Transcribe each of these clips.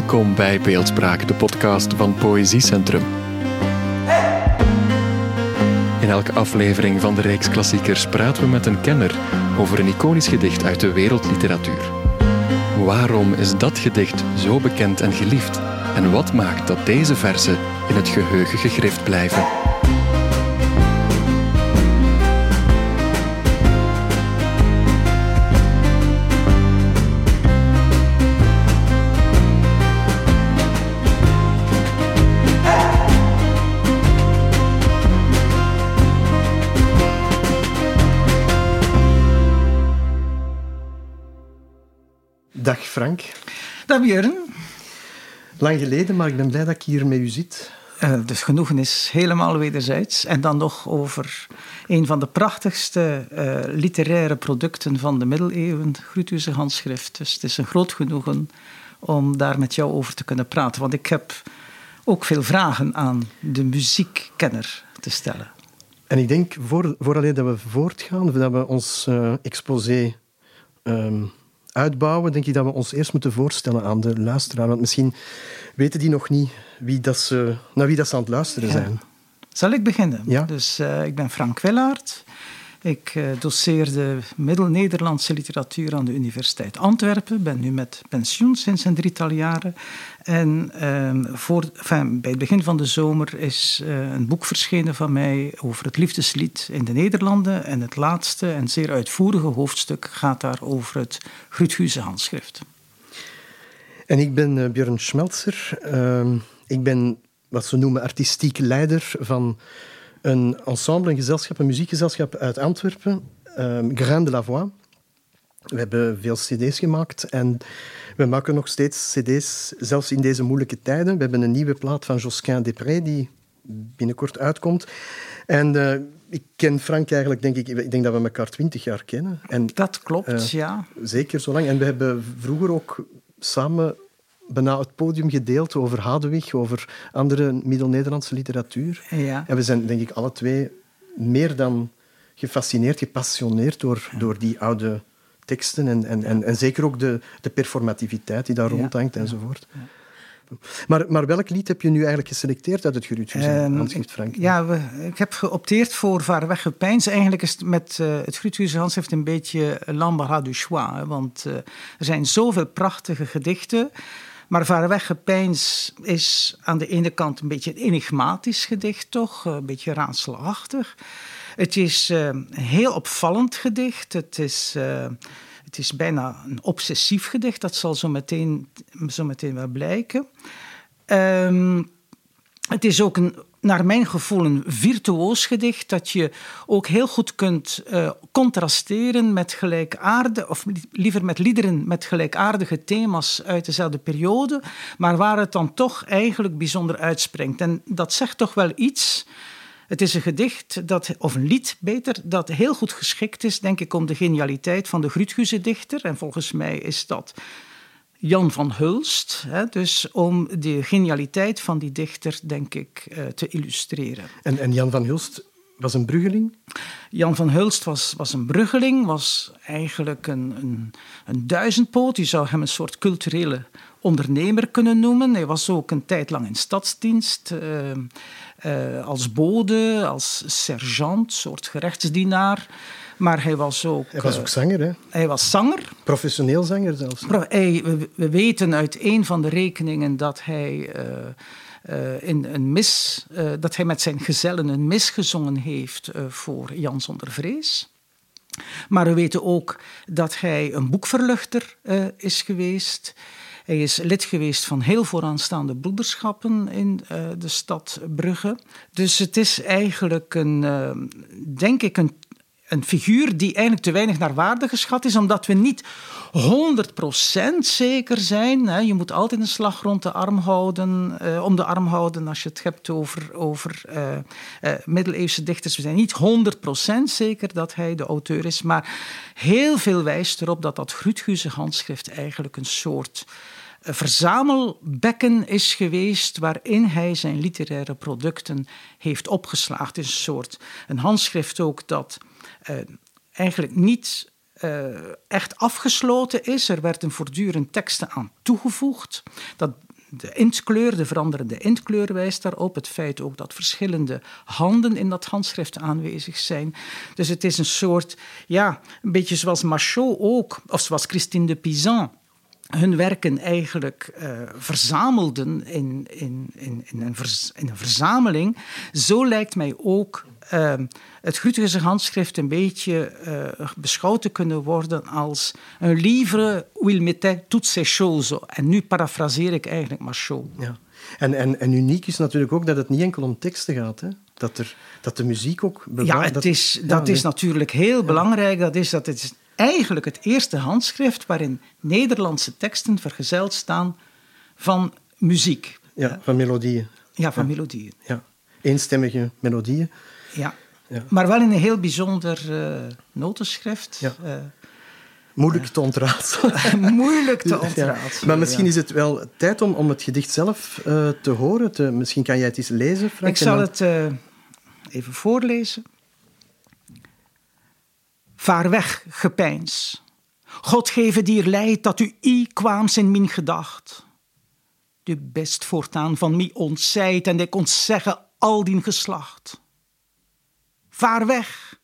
Welkom bij Beeldspraak, de podcast van Poëziecentrum. In elke aflevering van de Reeks Klassiekers praten we met een kenner over een iconisch gedicht uit de wereldliteratuur. Waarom is dat gedicht zo bekend en geliefd? En wat maakt dat deze verzen in het geheugen gegrift blijven? Frank. Dag Björn. Lang geleden, maar ik ben blij dat ik hier met u zit. Uh, dus genoegen is helemaal wederzijds. En dan nog over een van de prachtigste uh, literaire producten van de middeleeuwen, Grutuze handschrift. Dus het is een groot genoegen om daar met jou over te kunnen praten. Want ik heb ook veel vragen aan de muziekkenner te stellen. En ik denk, voor, vooraleer dat we voortgaan, dat we ons uh, exposé um, uitbouwen, denk ik dat we ons eerst moeten voorstellen aan de luisteraar. Want misschien weten die nog niet wie dat ze, naar wie dat ze aan het luisteren Ja. zijn. Zal ik beginnen? Ja. Dus uh, ik ben Frank Willaert. Ik uh, doseerde Middel-Nederlandse literatuur aan de Universiteit Antwerpen. Ben nu met pensioen sinds een drietal jaren. En uh, voor, bij het begin van de zomer is uh, een boek verschenen van mij over het liefdeslied in de Nederlanden. En het laatste en zeer uitvoerige hoofdstuk gaat daar over het Gruthuze handschrift. En ik ben uh, Björn Schmelzer. Uh, ik ben wat ze noemen artistiek leider van een ensemble, een gezelschap, een muziekgezelschap uit Antwerpen, um, Grain de la Voix. We hebben veel cd's gemaakt en we maken nog steeds cd's, zelfs in deze moeilijke tijden. We hebben een nieuwe plaat van Josquin Després die binnenkort uitkomt. En uh, ik ken Frank eigenlijk, denk ik, ik denk dat we elkaar twintig jaar kennen. En, dat klopt, uh, ja. Zeker zo lang. En we hebben vroeger ook samen bijna het podium gedeeld over Hadewig, over andere Middel-Nederlandse literatuur. Ja. En we zijn, denk ik, alle twee meer dan gefascineerd, gepassioneerd door, door die oude teksten en, en, en, en, zeker ook de, de performativiteit die daar rondhangt enzovoort. Maar, maar welk lied heb je nu eigenlijk geselecteerd uit het Gruuthuis um, handschrift, Frank? Ja, we, ik heb geopteerd voor Vaarweg Gepeins. Eigenlijk is het met uh, het Gruuthuis handschrift een beetje l'embarras du choix. Hè, want uh, er zijn zoveel prachtige gedichten. Maar Vaarweg Gepeins is aan de ene kant een beetje een enigmatisch gedicht, toch? Een beetje raadselachtig. Het is uh, een heel opvallend gedicht. Het is, uh, het is bijna een obsessief gedicht. Dat zal zo meteen, zo meteen wel blijken. Um, het is ook een, naar mijn gevoel een virtuoos gedicht dat je ook heel goed kunt uh, contrasteren met gelijkaardige, of liever met liederen met gelijkaardige thema's uit dezelfde periode, maar waar het dan toch eigenlijk bijzonder uitspringt. En dat zegt toch wel iets. Het is een gedicht, dat, of een lied beter, dat heel goed geschikt is, denk ik, om de genialiteit van de Gruthuze dichter. En volgens mij is dat Jan van Hulst. Hè, dus om de genialiteit van die dichter, denk ik, uh, te illustreren. En, en, Jan van Hulst was een bruggeling? Jan van Hulst was, was een bruggeling, was eigenlijk een, een, een duizendpoot. Je zou hem een soort culturele ondernemer kunnen noemen. Hij was ook een tijd lang in stadsdienst. Uh, uh, als bode, als sergeant, soort gerechtsdienaar. Maar hij was ook... Hij was ook zanger, hè? Hij was zanger. Professioneel zanger zelfs. Hij, we, we, weten uit een van de rekeningen dat hij... Uh, uh, in een mis, uh, dat hij met zijn gezellen een mis gezongen heeft uh, voor Jan zonder vrees. Maar we weten ook dat hij een boekverluchter is geweest. Hij is lid geweest van heel vooraanstaande broederschappen in de stad Brugge. Dus het is eigenlijk een, denk ik, een, een figuur die eigenlijk te weinig naar waarde geschat is, omdat we niet 100% zeker zijn. Je moet altijd een slag rond de arm houden, uh, om de arm houden als je het hebt over, over middeleeuwse dichters. We zijn niet 100% zeker dat hij de auteur is, maar heel veel wijst erop dat dat Gruthuze handschrift eigenlijk een soort verzamelbekken is geweest waarin hij zijn literaire producten heeft opgeslagen. Het is een soort een handschrift ook dat eigenlijk niet uh, echt afgesloten is. Er werden voortdurend teksten aan toegevoegd. Dat de intkleur, de veranderende intkleur wijst daarop. Het feit ook dat verschillende handen in dat handschrift aanwezig zijn. Dus het is een soort, ja, een beetje zoals Machot ook, of zoals Christine de Pizan hun werken eigenlijk uh, verzamelden in, in, in, in, een in, een verzameling. Zo lijkt mij ook uh, het Grutigische handschrift een beetje uh, beschouwd te kunnen worden als een livre où il mettait toutes ces choses. En nu parafraseer ik eigenlijk Machot. Ja. En, en, en uniek is natuurlijk ook dat het niet enkel om teksten gaat. Hè? Dat, er, dat de muziek ook... Ja, het is, dat is natuurlijk heel belangrijk. Dat is dat het eigenlijk het eerste handschrift waarin Nederlandse teksten vergezeld staan van muziek. Ja, van melodieën. Ja, van melodieën. Ja, eenstemmige melodieën. Ja. ja. maar wel in een heel bijzonder uh, notenschrift. Ja. Uh, Moeilijk te ontraadselen. Moeilijk te ontraadselen. Maar misschien is het wel tijd om, om het gedicht zelf te horen. Te, misschien kan jij het eens lezen, Frank. Ik zal het even voorlezen. Vaar weg, gepeins. God geven dier leid dat u i kwaams in mijn gedacht. Du best voortaan van mij ontzijt en ik ontzegge al dien geslacht. Vaar weg.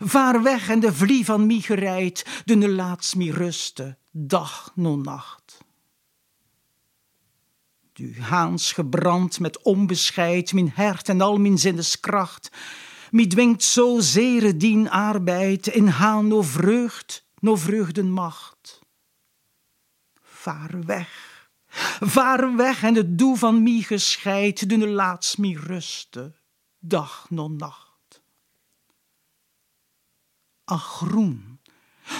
Vaar weg en de vlie van mij gereid, de laats mij rusten, dag no nacht. Du haans gebrand met onbescheid, mijn hart en al mijn zinneskracht, Mi dwingt zo zere dien arbeid in haan no vreugd, no vreugdenmacht. Vaar weg, vaar weg en het doe van mi gescheid, doen laatst mi rusten, dag no nacht. Ach groen,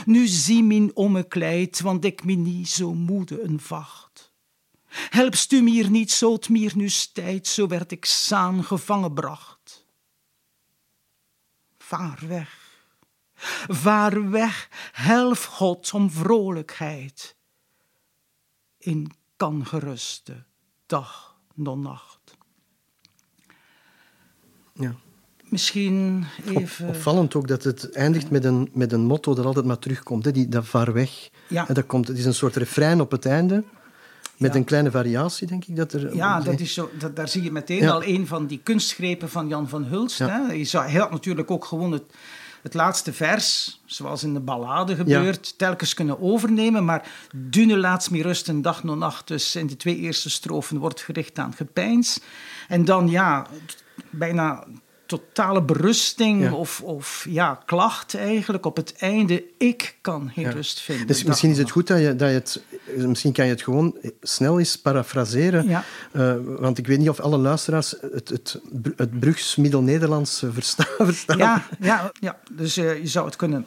nu zie min ommekleid, want ik mi niet zo moede een vacht. Helpst u mir niet, zo mir nu tijd, zo werd ik saan gevangen bracht. Vaar weg. Vaar weg, helf God om vrolijkheid. In kan geruste dag non nacht. Ja. Misschien even... Opvallend ook dat het eindigt met een, met een motto dat altijd maar terugkomt. Hè? Die, dat vaar weg. Ja. En dat komt, het is een soort refrein op het einde. Met een kleine variatie, denk ik. Dat er, ja, dat is zo, dat, daar zie je meteen al een van die kunstgrepen van Jan van Hulst. Hè? Je zou, hij had natuurlijk ook gewoon het, het laatste vers, zoals in de ballade gebeurt, telkens kunnen overnemen. Maar Dune laatst meer rust een dag no nacht. Dus in de twee eerste strofen wordt gericht aan gepeins. En dan ja, bijna totale berusting of, of ja, klacht eigenlijk op het einde. Ik kan geen rust vinden. Dus misschien is het goed dat je, dat je het... Misschien kan je het gewoon snel eens parafraseren. Ja. Uh, want ik weet niet of alle luisteraars het, het, het Brugs Middel-Nederlands verstaan, verstaan. Ja, ja, ja, dus uh, je zou het kunnen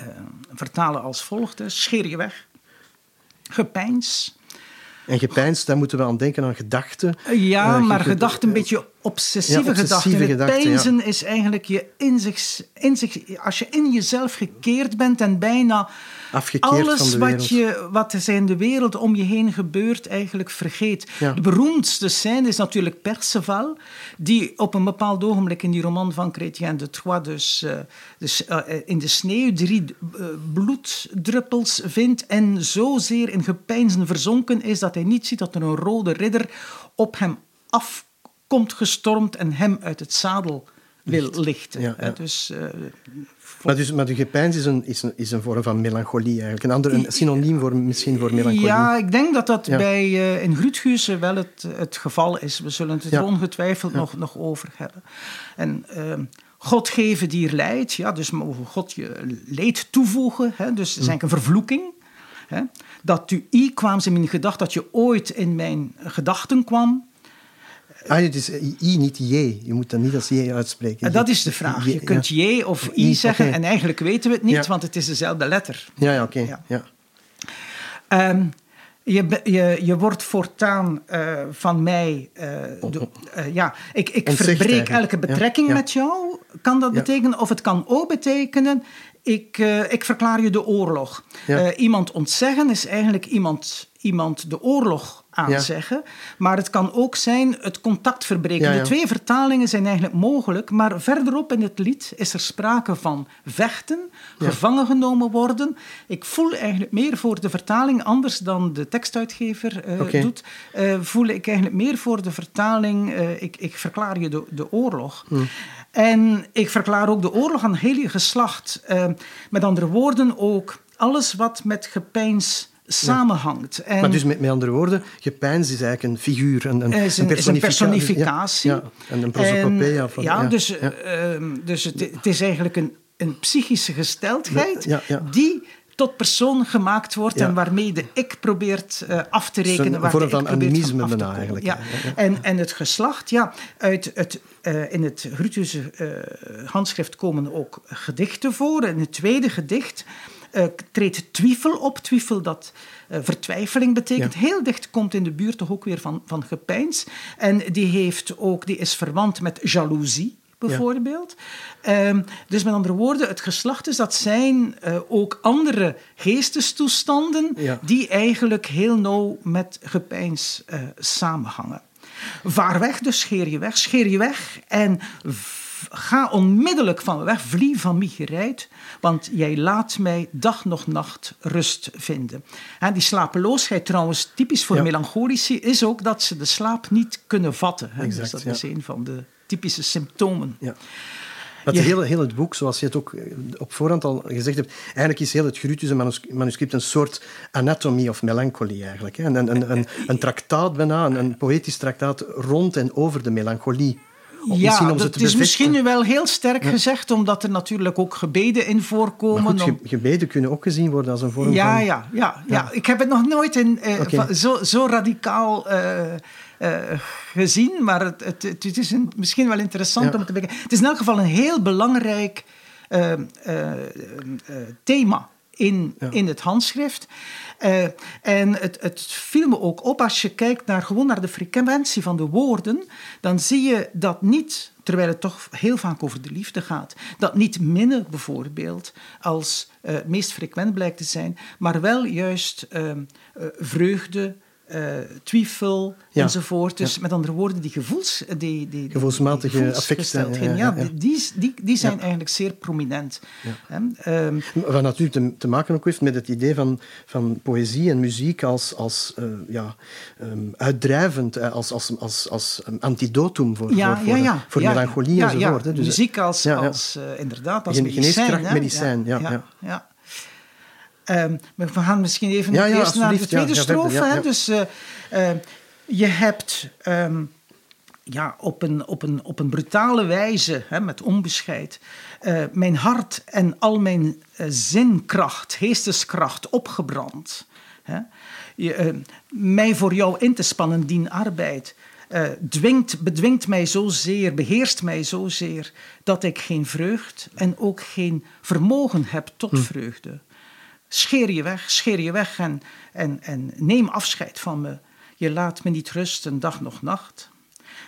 uh, vertalen als volgt. Scheer je weg. Gepeins. En gepeins, daar moeten we aan denken aan gedachten. Ja, maar gedachten, een beetje obsessieve, ja, obsessieve gedachten. gedachten. Peinzen ja. is eigenlijk je in zich, in zich, als je in jezelf gekeerd bent en bijna Afgekeerd alles van de wat, je, wat er in de wereld om je heen gebeurt eigenlijk vergeet. Ja. De beroemdste scène is natuurlijk Perceval, die op een bepaald ogenblik in die roman van Chrétien de Troyes, dus, uh, dus uh, in de sneeuw, drie uh, bloeddruppels vindt en zozeer in gepeinzen verzonken is dat hij niet ziet dat er een rode ridder op hem afkomt gestormd en hem uit het zadel wil lichten. Ja, ja. Dus, maar, dus, maar de gepeins is een, is, een, is een vorm van melancholie eigenlijk. Een ander een synoniem voor, misschien voor melancholie. Ja, ik denk dat dat Ja. bij, uh, in Gruthuizen wel het, het geval is. We zullen het er ongetwijfeld nog, nog over hebben. En uh, God geven dier leid, ja, dus mogen God je leed toevoegen. Hè, dus het is eigenlijk een vervloeking. Hè, dat u i kwam in mijn gedachten, dat je ooit in mijn gedachten kwam. Ah, het is I, niet J. Je moet dat niet als J uitspreken. En dat is de vraag. Je kunt J of I zeggen en eigenlijk weten we het niet, Ja. want het is dezelfde letter. Ja, ja oké. Ja. Ja. Ehm, je, je, je wordt voortaan eh, van mij. eh, eh, ja, ik, ik verbreek eigenlijk. elke betrekking Ja, met jou. Kan dat betekenen? Of het kan ook betekenen. Ik, eh, ik verklaar je de oorlog. Eh, iemand ontzeggen is eigenlijk iemand iemand de oorlog aanzeggen. Maar het kan ook zijn het contact verbreken. De twee vertalingen zijn eigenlijk mogelijk. Maar verderop in het lied is er sprake van vechten, gevangen genomen worden. Ik voel eigenlijk meer voor de vertaling, anders dan de tekstuitgever uh, doet, uh, voel ik eigenlijk meer voor de vertaling. Uh, ik, ik, verklaar je de, de oorlog. Hm. En ik verklaar ook de oorlog aan heel je geslacht. met andere woorden ook alles wat met gepeins samenhangt. En maar dus met, met andere woorden, gepeins is eigenlijk een figuur, een, een, is een, een personificatie. Ja, en een prosopopea. Van, ja, dus, uh, dus het, het, is eigenlijk een, een psychische gesteldheid die tot persoon gemaakt wordt en waarmee de ik probeert uh, af te rekenen. Een vorm van animisme bijna eigenlijk. Ja. En, en het geslacht, ja, uit het, uh, in het Grutiusche uh, handschrift komen ook gedichten voor. In het tweede gedicht uh, treedt twijfel op. Twijfel dat uh, vertwijfeling betekent. Heel dicht komt in de buurt toch ook weer van, van gepeins. En die, heeft ook, die is verwant met jaloezie bijvoorbeeld. Ja. Um, dus met andere woorden, het geslacht is dat zijn uh, ook andere geestestoestanden ja. die eigenlijk heel nauw met gepeins uh, samenhangen. Vaar weg, dus scheer je weg, scheer je weg en ga onmiddellijk van me weg, vlie van mij gereid, want jij laat mij dag nog nacht rust vinden. En die slapeloosheid trouwens, typisch voor ja. melancholici, is ook dat ze de slaap niet kunnen vatten. Hè? Exact, dus dat ja. is een van de typische symptomen. Ja. Het hele, heel het boek, zoals je het ook eh, op voorhand al gezegd hebt, eigenlijk is heel het Grutusche manuscript een soort anatomy of melancholie eigenlijk. Een, een, een, een traktaat bijna, een, een poëtisch traktaat rond en over de melancholie ja, dat is misschien nu wel heel sterk gezegd, omdat er natuurlijk ook gebeden in voorkomen. Goed, gebeden kunnen ook gezien worden als een vorm ja, van... Ja, ja, ja, ik heb het nog nooit in, uh, okay. zo, zo radicaal uh, uh, gezien, maar het, het, het is een, misschien wel interessant om te bekijken. Het is in elk geval een heel belangrijk thema in, in het handschrift. Uh, en het, het viel me ook op als je kijkt naar, gewoon naar de frequentie van de woorden, dan zie je dat niet, terwijl het toch heel vaak over de liefde gaat, dat niet minnen bijvoorbeeld als uh, meest frequent blijkt te zijn, maar wel juist uh, twijfel enzovoort. Dus met andere woorden, die, gevoels, die, die, gevoelsmatige affecten. Ja, ja, ja, Die, die, die zijn eigenlijk zeer prominent. Um, Wat natuurlijk te, te, maken ook heeft met het idee van, van poëzie en muziek als, als uh, ja, um, uitdrijvend, als, als, als, als antidotum voor, voor, voor, voor melancholie enzovoort. Dus, muziek als, als uh, inderdaad als medicijn. medicijn, ja. Um, we gaan misschien even ja, ja, eerst naar de tweede ja, strofe. Dus uh, uh, je hebt um, ja, op, een, op, een, op een brutale wijze, hè, met onbescheid, uh, mijn hart en al mijn zinkracht, geesteskracht opgebrand. Hè. Je, mij voor jou in te spannen, dien arbeid. dwingt, bedwingt mij zozeer, beheerst mij zozeer, dat ik geen vreugd en ook geen vermogen heb tot hm. vreugde. Scheer je weg, scheer je weg en, en, en neem afscheid van me. Je laat me niet rusten, dag nog nacht.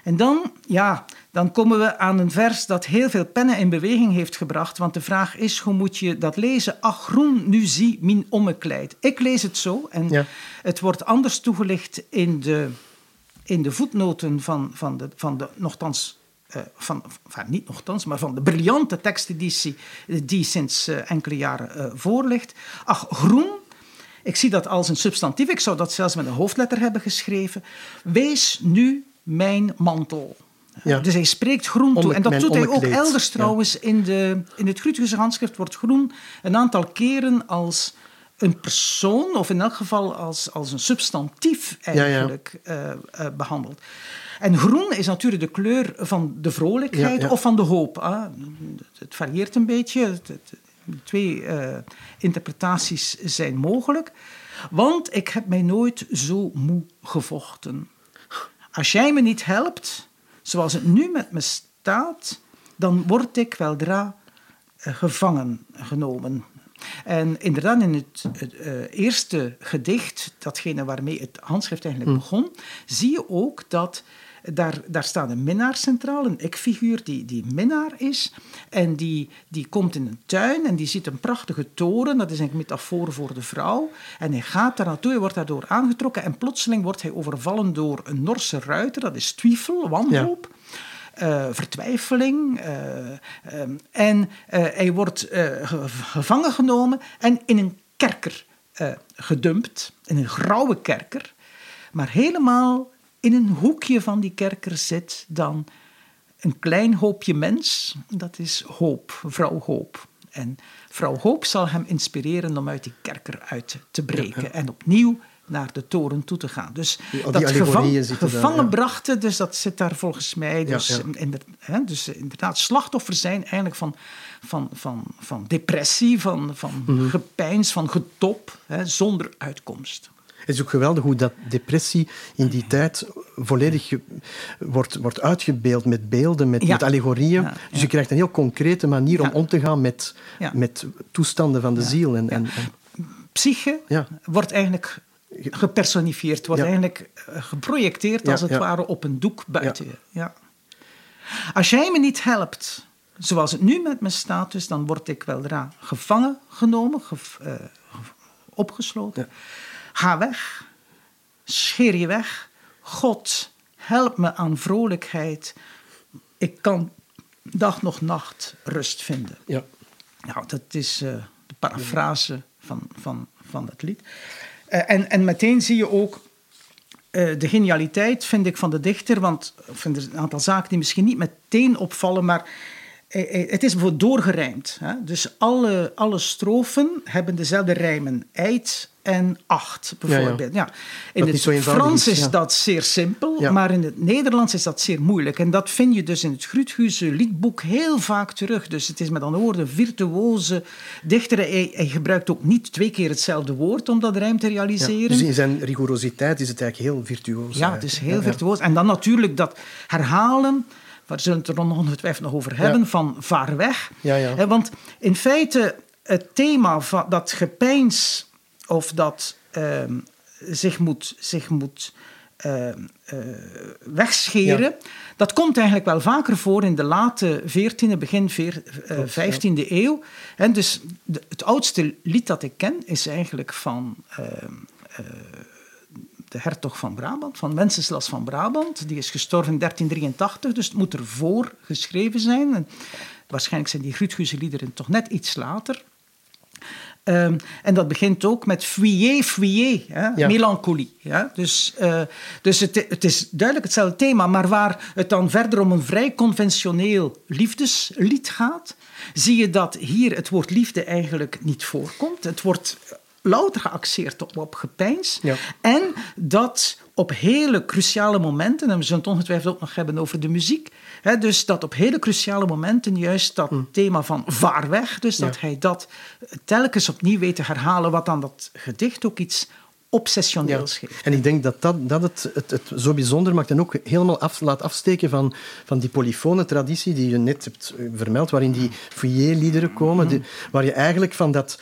En dan, ja, dan komen we aan een vers dat heel veel pennen in beweging heeft gebracht. Want de vraag is, hoe moet je dat lezen? Ach, groen, nu zie min ommekleid. Ik lees het zo en ja. het wordt anders toegelicht in de, in de voetnoten van, van, de, van de, nogthans uh, van, enfin, niet nogthans, maar van de briljante teksteditie die sinds uh, enkele jaren uh, voorligt. Ach, groen, ik zie dat als een substantief, ik zou dat zelfs met een hoofdletter hebben geschreven. Wees nu mijn mantel. Ja. Dus hij spreekt groen toe. En dat doet hij ook elders trouwens. Ja. In, de, in het handschrift wordt groen een aantal keren als een persoon, of in elk geval als, als een substantief eigenlijk ja, behandeld. En groen is natuurlijk de kleur van de vrolijkheid of van de hoop. Het varieert een beetje. twee uh, interpretaties zijn mogelijk. Want ik heb mij nooit zo moe gevochten. Als jij me niet helpt, zoals het nu met me staat, dan word ik weldra uh, gevangen genomen. En inderdaad, in het, het uh, eerste gedicht, datgene waarmee het handschrift eigenlijk mm. begon, zie je ook dat daar, daar staat een minnaar centraal, een ikfiguur die, die minnaar is. En die, die komt in een tuin en die ziet een prachtige toren. Dat is een metafoor voor de vrouw. En hij gaat daar naartoe, hij wordt daardoor aangetrokken. En plotseling wordt hij overvallen door een Norse ruiter. Dat is twijfel, wanhoop. Uh, vertwijfeling. Uh, um, en uh, hij wordt gevangen genomen en in een kerker gedumpt, in een grauwe kerker. Maar helemaal in een hoekje van die kerker zit dan een klein hoopje mens. Dat is Hoop, vrouw Hoop. En vrouw Hoop zal hem inspireren om uit die kerker uit te breken. En opnieuw naar de toren toe te gaan. Dus dat gevang, gevangen brachten, dus dat zit daar volgens mij. Dus, ja, hè, dus inderdaad, slachtoffers zijn eigenlijk van, van, van, van depressie, van, van mm -hmm. gepeins, van getop, hè, zonder uitkomst. Het is ook geweldig hoe dat depressie in die tijd volledig wordt, wordt uitgebeeld met beelden, met, met allegorieën. dus je krijgt een heel concrete manier om om te gaan met, met toestanden van de ziel. En, en, Psyche wordt eigenlijk gepersonifieerd, wordt eigenlijk eh, geprojecteerd als het ware op een doek buiten je. Ja. Als jij me niet helpt, zoals het nu met me staat, dus dan word ik weldra gevangen genomen, ge, uh, opgesloten. Ga weg, scheer je weg. God, help me aan vrolijkheid. Ik kan dag nog nacht rust vinden. Ja. Nou, dat is uh, de parafrase van, van, van dat lied. Uh, en, en meteen zie je ook uh, de genialiteit, vind ik, van de dichter. Want ik vind er een aantal zaken die misschien niet meteen opvallen, maar het is bijvoorbeeld doorgerijmd. Hè? Dus alle, alle strofen hebben dezelfde rijmen. Eid, en acht, bijvoorbeeld. Ja, In het Frans is, dat zeer simpel, maar in het Nederlands is dat zeer moeilijk. En dat vind je dus in het Gruthuze liedboek heel vaak terug. Dus het is met andere woorden virtuoze dichter. Hij, hij, gebruikt ook niet twee keer hetzelfde woord om dat rijm te realiseren. dus in zijn rigorositeit is het eigenlijk heel virtuoos. Ja, het is heel virtuoos. En dan natuurlijk dat herhalen waar zullen het er ongetwijfeld nog over hebben, van vaar weg. Ja, ja. Want in feite, het thema van dat gepeins of dat uh, zich moet, zich moet uh, uh, wegscheren. Dat komt eigenlijk wel vaker voor in de late 14e, begin 15e ja. eeuw. En dus de, het oudste lied dat ik ken is eigenlijk van ehm, de hertog van Brabant, van Wenceslas van Brabant. Die is gestorven in 1383, dus het moet ervoor geschreven zijn. En waarschijnlijk zijn die Grutguse liederen toch net iets later. Um, en dat begint ook met fuyez, fuyez, ja. melancholie. Ja? Dus, uh, dus het, het, is duidelijk hetzelfde thema, maar waar het dan verder om een vrij conventioneel liefdeslied gaat, zie je dat hier het woord liefde eigenlijk niet voorkomt. Het wordt louter geaxeerd op, op gepeins. Ja. En dat op hele cruciale momenten, en we zullen het ongetwijfeld ook nog hebben over de muziek, hè, dus dat op hele cruciale momenten juist dat hm. thema van vaar weg, dus dat hij dat telkens opnieuw weet te herhalen, wat dan dat gedicht ook iets obsessioneels ja. geeft. En ik denk dat dat, dat het, het, het zo bijzonder maakt en ook helemaal af, laat afsteken van, van die polyfone traditie die je net hebt vermeld, waarin die fouillé-liederen komen, hm. waar je eigenlijk van dat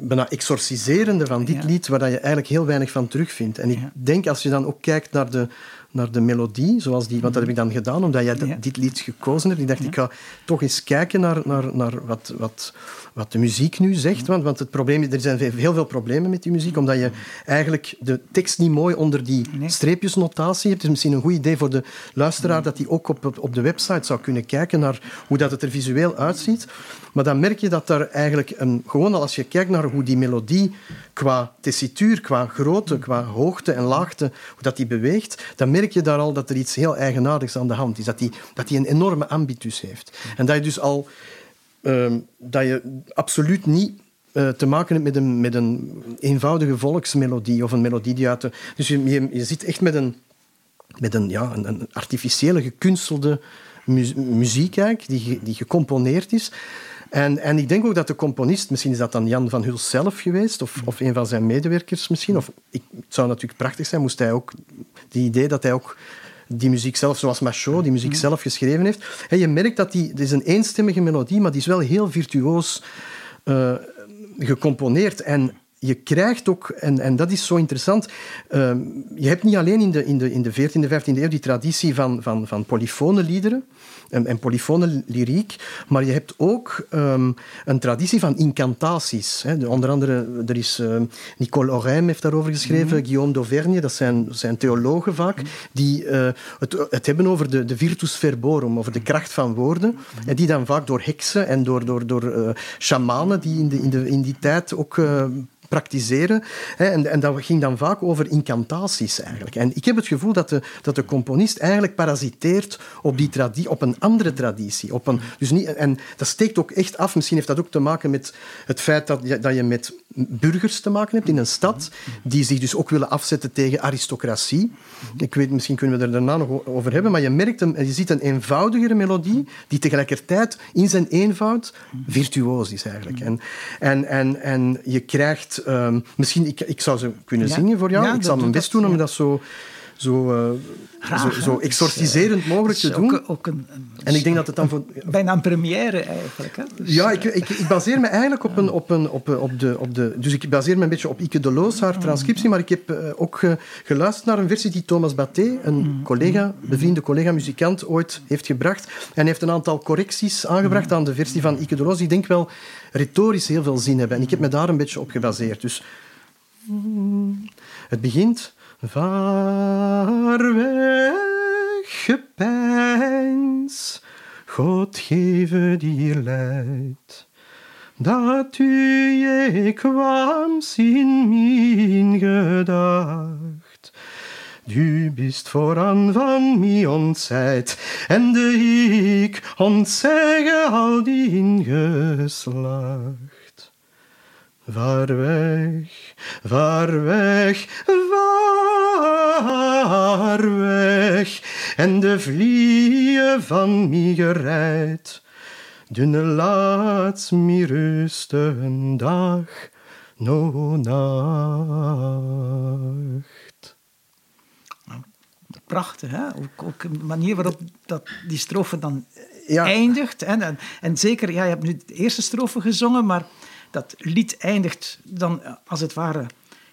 bijna exorciserende van dit lied, waar je eigenlijk heel weinig van terugvindt. En ik denk, als je dan ook kijkt naar de, naar de melodie, zoals die, want dat heb ik dan gedaan, omdat jij dit lied gekozen hebt. Ik dacht, ik ga toch eens kijken naar, naar, naar wat, wat, wat de muziek nu zegt. Want, want het probleem, er zijn heel veel problemen met die muziek, omdat je eigenlijk de tekst niet mooi onder die streepjesnotatie hebt. Het is misschien een goed idee voor de luisteraar dat hij ook op, op de website zou kunnen kijken naar hoe dat het er visueel uitziet. Maar dan merk je dat daar eigenlijk, een, gewoon al als je kijkt naar hoe die melodie qua tessituur, qua grootte, qua hoogte en laagte, hoe dat die beweegt, dan merk je daar al dat er iets heel eigenaardigs aan de hand is. Dat die, dat die een enorme ambitus heeft. En dat je dus al... Uh, dat je absoluut niet uh, te maken hebt met een, met een eenvoudige volksmelodie of een melodie die uit de... Dus je, je, zit echt met een, met een, ja, een, artificiële, gekunstelde mu muziek die, die gecomponeerd is. En, en ik denk ook dat de componist, misschien is dat dan Jan van Huls zelf geweest, of, of een van zijn medewerkers misschien. Of, ik, het zou natuurlijk prachtig zijn, moest hij ook... Die idee dat hij ook die muziek zelf, zoals Machot, die muziek zelf geschreven heeft. En je merkt dat die... Het is een eenstemmige melodie, maar die is wel heel virtuoos uh, gecomponeerd. En je krijgt ook, en, en dat is zo interessant, ehm, je hebt niet alleen in de, in de, in de 14e, 15e eeuw die traditie van, van, van polyfone liederen, en, en polyfone lyriek, maar je hebt ook um, een traditie van incantaties. Hè. onder andere, er is uh, Nicole Orijm heeft daarover geschreven, mm -hmm. Guillaume d'Auvergne, dat zijn, zijn theologen vaak, die uh, het, het hebben over de, de virtus verborum, over de kracht van woorden, en die dan vaak door heksen en door, door, door uh, shamanen die in, de, in, de, in die tijd ook praktiseren. En, en dat ging dan vaak over incantaties eigenlijk. En ik heb het gevoel dat de, dat de componist eigenlijk parasiteert op, die traditie, op een andere traditie. Op een, dus niet, en dat steekt ook echt af. Misschien heeft dat ook te maken met het feit dat je, dat je met burgers te maken hebt in een stad, die zich dus ook willen afzetten tegen aristocratie. Ik weet, misschien kunnen we er daarna nog over hebben, maar je merkt, een, je ziet een eenvoudigere melodie die tegelijkertijd in zijn eenvoud virtuoos is eigenlijk. En, en, en, en je krijgt Um, misschien, ik, ik zou ze kunnen ja. zingen voor jou. Ja, ik zal mijn best doen om dat zo, zo, Graag, zo, zo exorciserend mogelijk te doen. Ook, ook een, een, en ik denk dat het dan voor... Bijna een première eigenlijk. Hè? Dus, ja, ik, ik, ik, baseer me eigenlijk op, een, op, een, op, op, de, op de... Dus ik baseer me een beetje op Ike de Loos, haar transcriptie, maar ik heb ook geluisterd naar een versie die Thomas Batté, een collega, bevriende collega-muzikant, ooit heeft gebracht. En hij heeft een aantal correcties aangebracht aan de versie van Ike de Loos, die denk wel retorisch heel veel zin hebben. En ik heb me daar een beetje op gebaseerd. Dus het begint... Vaar weg, gepeins, God geven dir leid, dat u je kwam in mijn gedacht. Du bist voran van mij ontzijd, en de ik ontzegge al die ingeslacht. Vaar weg, vaar weg, vaar weg, en de vlieën van mij gereid. Dunne laat mij rusten dag, no nacht. Prachtig, hè? Ook, ook de manier waarop dat, die strofe dan ja. eindigt. Hè? En, en zeker, ja, je hebt nu de eerste strofe gezongen, maar dat lied eindigt dan als het ware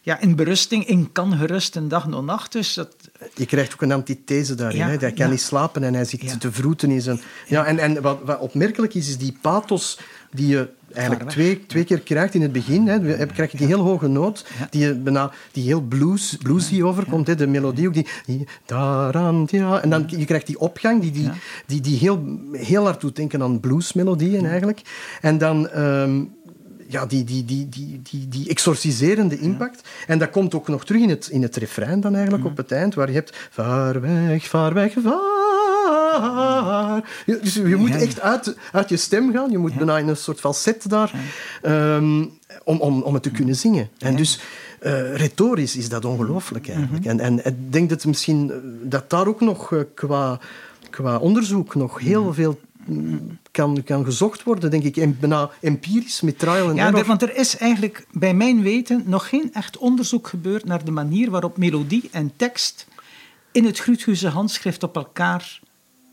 ja, in berusting, in kan gerust een dag en nacht. Dus dat... Je krijgt ook een antithese daarin. Ja, hè? Hij kan ja. niet slapen en hij zit ja. te vroeten in zijn... Ja, en, en wat, wat opmerkelijk is, is die pathos die je eigenlijk twee, twee keer krijgt in het begin. Hè. krijg je die heel hoge noot, die, je bijna, die heel blues, bluesy overkomt. Hè. De melodie ook, die... die daaraan, ja. En dan je krijgt die opgang, die, die, die, die heel, heel hard doet denken aan bluesmelodieën eigenlijk. En dan... Um, ja, die, die, die, die, die, die exorciserende impact. Ja. En dat komt ook nog terug in het, in het refrein dan eigenlijk ja. op het eind, waar je hebt vaar weg, vaar weg, vaar. Dus je moet echt uit, uit je stem gaan. Je moet bijna in een soort falset daar, um, om, om, om het te kunnen zingen. En dus... Uh, retorisch is dat ongelooflijk eigenlijk. Mm -hmm. En, en ik denk dat misschien dat daar ook nog uh, qua, qua onderzoek nog heel veel kan, kan gezocht worden, denk ik, en bijna empirisch met trial en ja, error. want er is eigenlijk bij mijn weten nog geen echt onderzoek gebeurd naar de manier waarop melodie en tekst in het Gruthuse handschrift op elkaar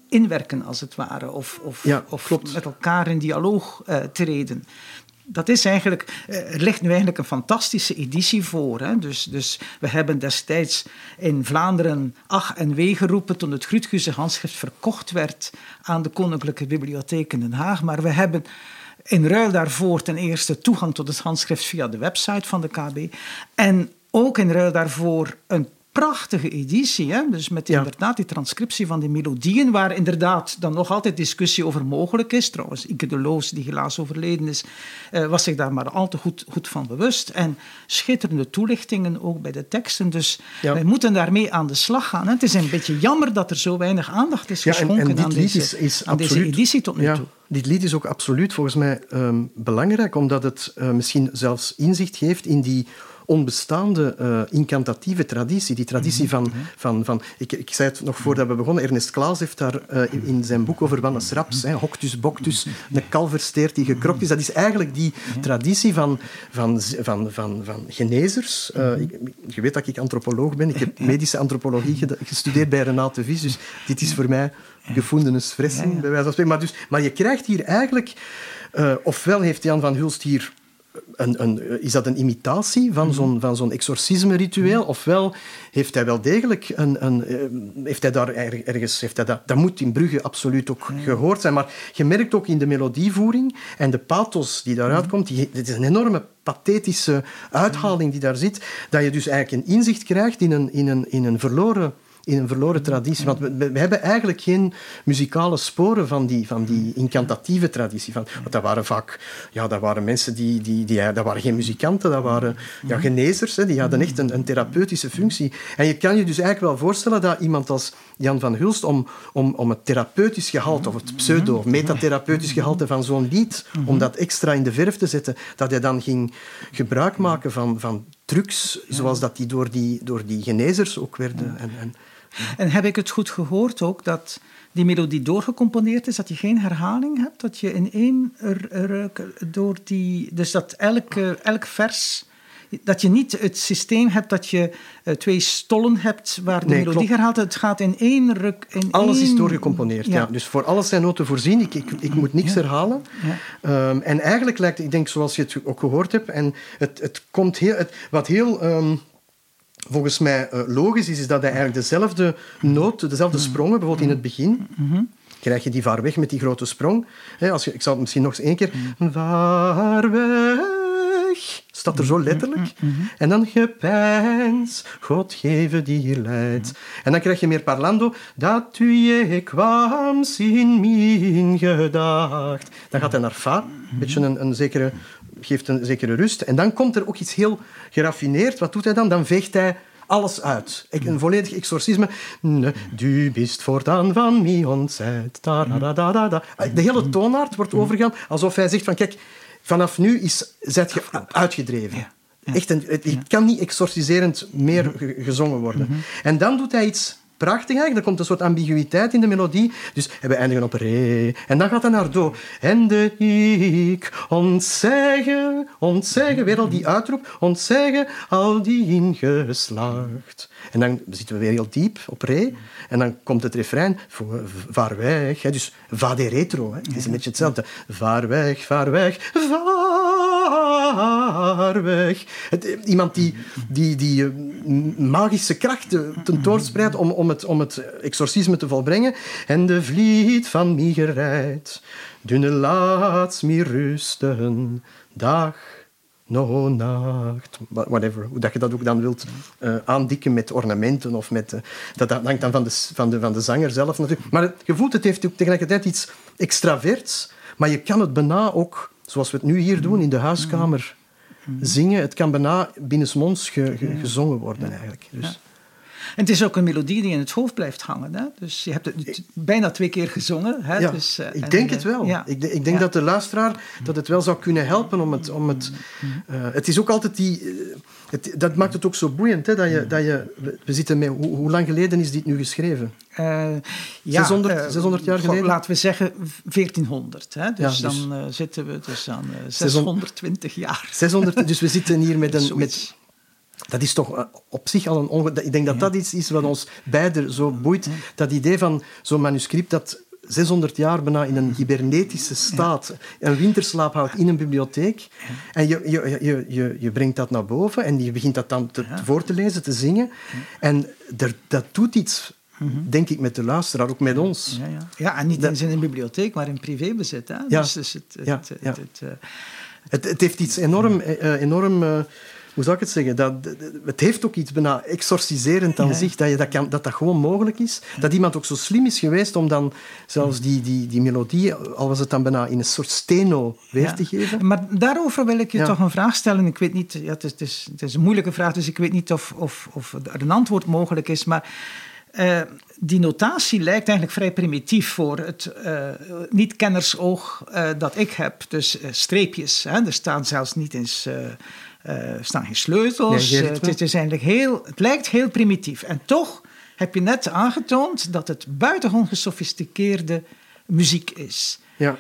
inwerken, als het ware, of, of, ja, of met elkaar in dialoog uh, treden dat is eigenlijk, er ligt nu eigenlijk een fantastische editie voor. Hè? Dus, dus we hebben destijds in Vlaanderen ach en wee geroepen toen het Grutguse handschrift verkocht werd aan de Koninklijke Bibliotheek in Den Haag. Maar we hebben in ruil daarvoor ten eerste toegang tot het handschrift via de website van de KB. En ook in ruil daarvoor een prachtige editie. Hè? Dus met ja. inderdaad die transcriptie van die melodieën, waar inderdaad dan nog altijd discussie over mogelijk is. Trouwens, Ike de Loos, die helaas overleden is, uh, was zich daar maar al te goed, goed van bewust. En schitterende toelichtingen ook bij de teksten. Dus ja. wij moeten daarmee aan de slag gaan. Hè? Het is een beetje jammer dat er zo weinig aandacht is geschonken en, en aan, deze, is, is aan absoluut, deze editie tot nu toe. Dit lied is ook absoluut volgens mij um, belangrijk, omdat het uh, misschien zelfs inzicht geeft in die onbestaande uh, incantatieve traditie. Die traditie van... van, van ik, ik zei het nog voordat we begonnen, Ernest Klaas heeft daar uh, in, in, zijn boek over Wannes Raps, hè, Hoctus Boctus, een kalversteert die gekrokt is. Dat is eigenlijk die traditie van, van, van, van, van genezers. Uh, ik, je weet dat ik antropoloog ben. Ik heb medische antropologie gestudeerd bij Renate Vis, dus dit is voor mij gefundenes fressen, bij wijze van spreken. Maar, dus, maar je krijgt hier eigenlijk... ofwel heeft Jan van Hulst hier een, een, is dat een imitatie van Mhm. zo'n, van zo'n exorcisme-ritueel? Ofwel heeft hij wel degelijk een... een eh, heeft hij daar er- ergens... Heeft hij dat, dat moet in Brugge absoluut ook gehoord zijn. Maar je merkt ook in de melodievoering en de pathos die daaruit Mhm. komt... Die, dit is een enorme pathetische uithaling die daar zit. Dat je dus eigenlijk een inzicht krijgt in een, in een, in een verloren in een verloren traditie. Want we, we hebben eigenlijk geen muzikale sporen van die, van die incantatieve traditie. Van, want dat waren vaak ja, dat waren mensen die, die, die... Dat waren geen muzikanten, dat waren ja, genezers. Hè, die hadden echt een, een therapeutische functie. En je kan je dus eigenlijk wel voorstellen dat iemand als Jan van Hulst... om, om, om het therapeutisch gehalte, of het pseudo- of metatherapeutisch gehalte van zo'n lied... om dat extra in de verf te zetten, dat hij dan ging gebruik maken van, van trucs, zoals dat die door, die door die genezers ook werden. En, en, En heb ik het goed gehoord ook dat die melodie doorgecomponeerd is, dat je geen herhaling hebt, dat je in één ruk door die. Dus dat elk, eh, elk vers. Dat je niet het systeem hebt dat je eh, twee stollen hebt waar de Nee, melodie klopt. herhaalt. Het gaat in één ruk. In Alles één... is doorgecomponeerd, ja. Dus voor alles zijn noten voorzien. Ik, ik, ik moet niks Ja. herhalen. Ja. Ehm, en eigenlijk lijkt, ik denk zoals je het ook gehoord hebt, en het, het komt heel, het, wat heel ehm, volgens mij eh, logisch is, is dat hij eigenlijk dezelfde noot, dezelfde sprongen, bijvoorbeeld in het begin, krijg je die vaar weg met die grote sprong. Als je, ik zal het misschien nog eens één keer. Vaar weg. Staat er zo letterlijk. En dan gepeins, God geven die hier leidt. En dan krijg je meer parlando. Dat u je kwam in mijn gedacht. Dan gaat hij naar fa. Een beetje een, een zekere, geeft een zekere rust. En dan komt er ook iets heel geraffineerd. Wat doet hij dan? Dan veegt hij alles uit. Een volledig exorcisme. Ne, Du bist voortaan van mij ontzet. Da. De hele toonaard wordt overgegaan alsof hij zegt van kijk, vanaf nu is, zet je uitgedreven. Ja, ja. Echt een, het, het kan niet exorciserend meer ge- gezongen worden. En dan doet hij iets prachtigs eigenlijk. Er komt een soort ambiguïteit in de melodie. Dus we eindigen op re. En dan gaat hij naar do. En de ik ontzeggen, ontzeggen, weer al die uitroep. Ontzeggen al die ingeslaagd. En dan zitten we weer heel diep op re. En dan komt het refrein. Vaar weg. Hè. Dus va de retro. Hè. Het is een beetje hetzelfde. Vaar weg, vaar weg, vaar weg. Het, iemand die, die, die eh, magische krachten tentoonspreidt om, om, het, om het exorcisme te volbrengen. En de vliet van mij gereid, dunne laat mij rusten, dag, no nacht, Wha- whatever. Hoe dat je dat ook dan wilt eh, aandikken met ornamenten of met... eh, dat, dat hangt dan van de, van, de, van de zanger zelf natuurlijk. Maar het, je voelt, het heeft ook tegelijkertijd iets extraverts, maar je kan het bijna ook, zoals we het nu hier doen, in de huiskamer zingen. Het kan bijna binnensmonds ge, ge- gezongen worden eigenlijk. Dus. Het is ook een melodie die in het hoofd blijft hangen. Hè? Dus je hebt het bijna twee keer gezongen. Hè? Ja, Dus, eh, ik en, denk eh, het wel. ja. Ik, ik denk Ja. dat de luisteraar dat het wel zou kunnen helpen om het... Om het, eh, het is ook altijd die... eh, het, dat maakt het ook zo boeiend. Hè, dat je, dat je, we- zitten met... Hoe, hoe lang geleden is dit nu geschreven? Eh, 600 eh, 600 jaar geleden? Laten we zeggen 1400. Hè? Dus, Ja, dus- dan eh, zitten we dus aan eh, 600 620 jaar. 600, dus we zitten hier met een... Met. Dat is toch eh, op zich al een... onge- Ik denk dat dat iets is wat ons beiden zo boeit. Dat idee van zo'n manuscript dat 600 jaar bijna in een hibernetische staat een winterslaap houdt in een bibliotheek. En je, je, je, je, je brengt dat naar boven en je begint dat dan te, voor te lezen, te zingen. En er, dat doet iets, denk ik, met de luisteraar, ook met ons. Ja, ja. ja, en niet Dat- eens in een bibliotheek, maar in privébezit. Hè? Ja. Dus, dus het, het, Ja, het, ja. het, het, eh, Het, het heeft iets enorm... eh, enorm eh, hoe zou ik het zeggen? Dat, het heeft ook iets bijna exorciserend aan Ja. zich, dat, je dat, kan, dat dat gewoon mogelijk is. Dat iemand ook zo slim is geweest om dan zelfs die, die, die melodie, al was het dan bijna in een soort steno, weer Ja. te geven. Maar daarover wil ik je Ja. toch een vraag stellen. Ik weet niet, ja, het, is, het, is, het is een moeilijke vraag, dus ik weet niet of, of, of er een antwoord mogelijk is. Maar eh, die notatie lijkt eigenlijk vrij primitief voor het eh, niet-kennersoog eh, dat ik heb. Dus streepjes. Hè? Er staan zelfs niet eens. Eh, er staan geen sleutels. Nee, Eh, het, is eigenlijk heel, het lijkt heel primitief. En toch heb je net aangetoond dat het buitengewoon gesofisticeerde muziek is. Ja.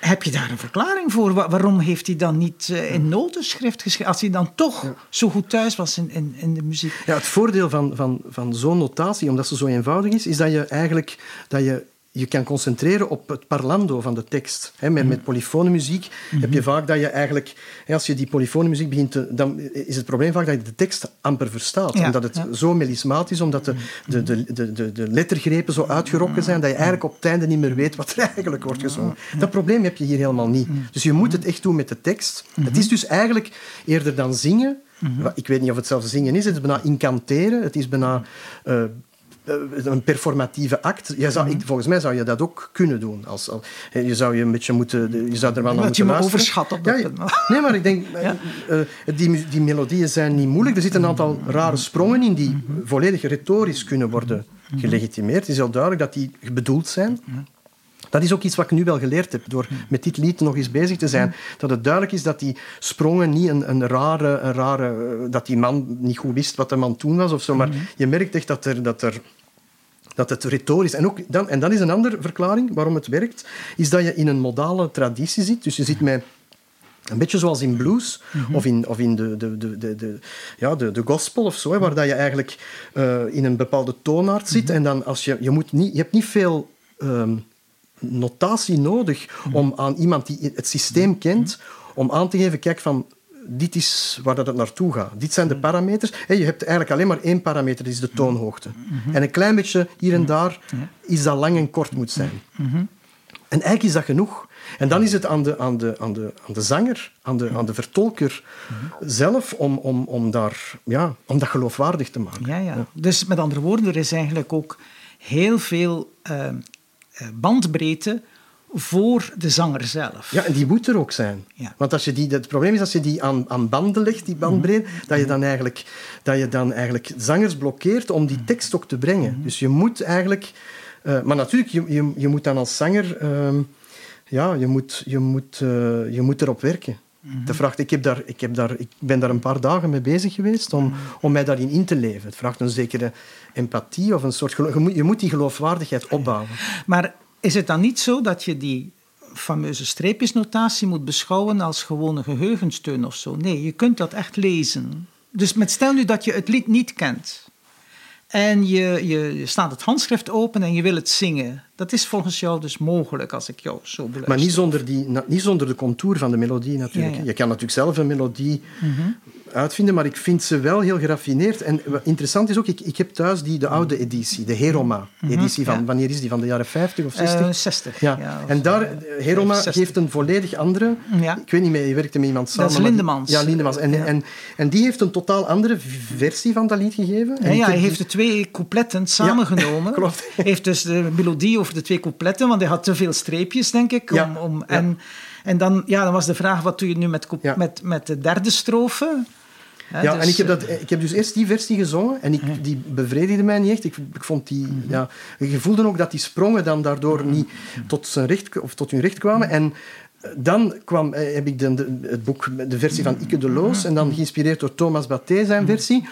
Heb je daar een verklaring voor? Wa- waarom heeft hij dan niet eh, in notenschrift geschreven? Als hij dan toch zo goed thuis was in, in, in de muziek. Ja, het voordeel van, van, van zo'n notatie, omdat ze zo eenvoudig is, is dat je eigenlijk dat je je kan concentreren op het parlando van de tekst. Met, met polyfone muziek heb je vaak dat je eigenlijk... Als je die polyfone muziek begint te... Dan is het probleem vaak dat je de tekst amper verstaat. Ja, omdat het ja. zo melismatisch is, omdat de, de, de, de, de, de lettergrepen zo uitgerokken zijn, dat je eigenlijk op het einde niet meer weet wat er eigenlijk wordt gezongen. Dat probleem heb je hier helemaal niet. Dus je moet het echt doen met de tekst. Het is dus eigenlijk eerder dan zingen... Ik weet niet of het zelfs zingen is. Het is bijna incanteren. Het is bijna eh, een performatieve act. Je zou, ik- volgens mij zou je dat ook kunnen doen. Als, als- je zou je een beetje moeten... Je zou er wel naar Dat je moeten me overschat op dat Ja. Nee, maar ik denk... eh, eh, die, die melodieën zijn niet moeilijk. Er zitten een aantal rare sprongen in die volledig retorisch kunnen worden gelegitimeerd. Het is heel duidelijk dat die bedoeld zijn. Dat is ook iets wat ik nu wel geleerd heb, door met dit lied nog eens bezig te zijn. Dat het duidelijk is dat die sprongen niet een, een rare... Een rare eh, dat die man niet goed wist wat de man toen was of zo. Maar je merkt echt dat er... Dat er dat het retorisch... En, ook dan, en dan is een andere verklaring waarom het werkt, is dat je in een modale traditie zit. Dus je zit met... Een beetje zoals in blues of in, of in de, de, de, de, de, ja, de, de gospel of zo, hè, waar dat je eigenlijk eh, in een bepaalde toonaard zit. En dan als je, je, moet niet, je hebt niet veel ehm, notatie nodig om aan iemand die het systeem kent, om aan te geven, kijk van, dit is waar dat het naartoe gaat. Dit zijn de parameters. Hé, je hebt eigenlijk alleen maar één parameter, dat is de toonhoogte. En een klein beetje hier en daar is dat lang en kort moet zijn. En eigenlijk is dat genoeg. En dan is het aan de, aan de, aan de, aan de zanger, aan de, aan de vertolker zelf om, om, om, daar, ja, om dat geloofwaardig te maken. Ja, ja. Dus met andere woorden, er is eigenlijk ook heel veel eh, eh, bandbreedte voor de zanger zelf. Ja, en die moet er ook zijn. Ja. Want als je die, het probleem is als je die aan, aan banden legt, die bandbreedte, dat, je dan eigenlijk, dat je dan eigenlijk zangers blokkeert om die tekst ook te brengen. Dus je moet eigenlijk... eh, maar natuurlijk, je, je, je moet dan als zanger... ehm, ja, je moet, je, moet, eh, je moet erop werken. De vraagt, ik, heb daar, ik, heb daar, ik ben daar een paar dagen mee bezig geweest om, om mij daarin in te leven. Het vraagt een zekere empathie of een soort... Je moet, je moet die geloofwaardigheid opbouwen. Maar is het dan niet zo dat je die fameuze streepjesnotatie moet beschouwen als gewone geheugensteun of zo? Nee, je kunt dat echt lezen. Dus met stel nu dat je het lied niet kent en je, je, je staat het handschrift open en je wil het zingen. Dat is volgens jou dus mogelijk als ik jou zo beluister. Maar niet zonder, die, na- niet zonder de contour van de melodie natuurlijk. Ja, ja. Je kan natuurlijk zelf een melodie uitvinden, maar ik vind ze wel heel geraffineerd. En wat interessant is ook, ik, ik heb thuis die, de oude editie, de Heroma-editie van, ja. wanneer is die, van de jaren 50 of 60? Eh, 60. ja. of en daar, eh, Heroma 60. geeft een volledig andere... Ja. Ik weet niet meer, je werkte met iemand samen. is maar die- Lindemans. Ja, Lindemans. En. En, en die heeft een totaal andere versie van dat lied gegeven. En Ja, hij heeft de twee coupletten samengenomen. klopt. Heeft dus de melodie over de twee coupletten, want hij had te veel streepjes, denk ik. Om, Ja, om. En, en dan, ja, dan was de vraag, wat doe je nu met, met, met de derde strofe? Ja, dus, en ik heb, eh, dat, ik heb dus eerst die versie gezongen en ik, die bevredigde mij niet echt. Ik, ik vond die, Mhm. ja, je voelde ook dat die sprongen dan daardoor niet tot, zijn recht, of tot hun recht kwamen. En eh, dan kwam, eh, heb ik de, de- het boek, de versie van Ike de Loos en dan geïnspireerd door Thomas Batté zijn versie.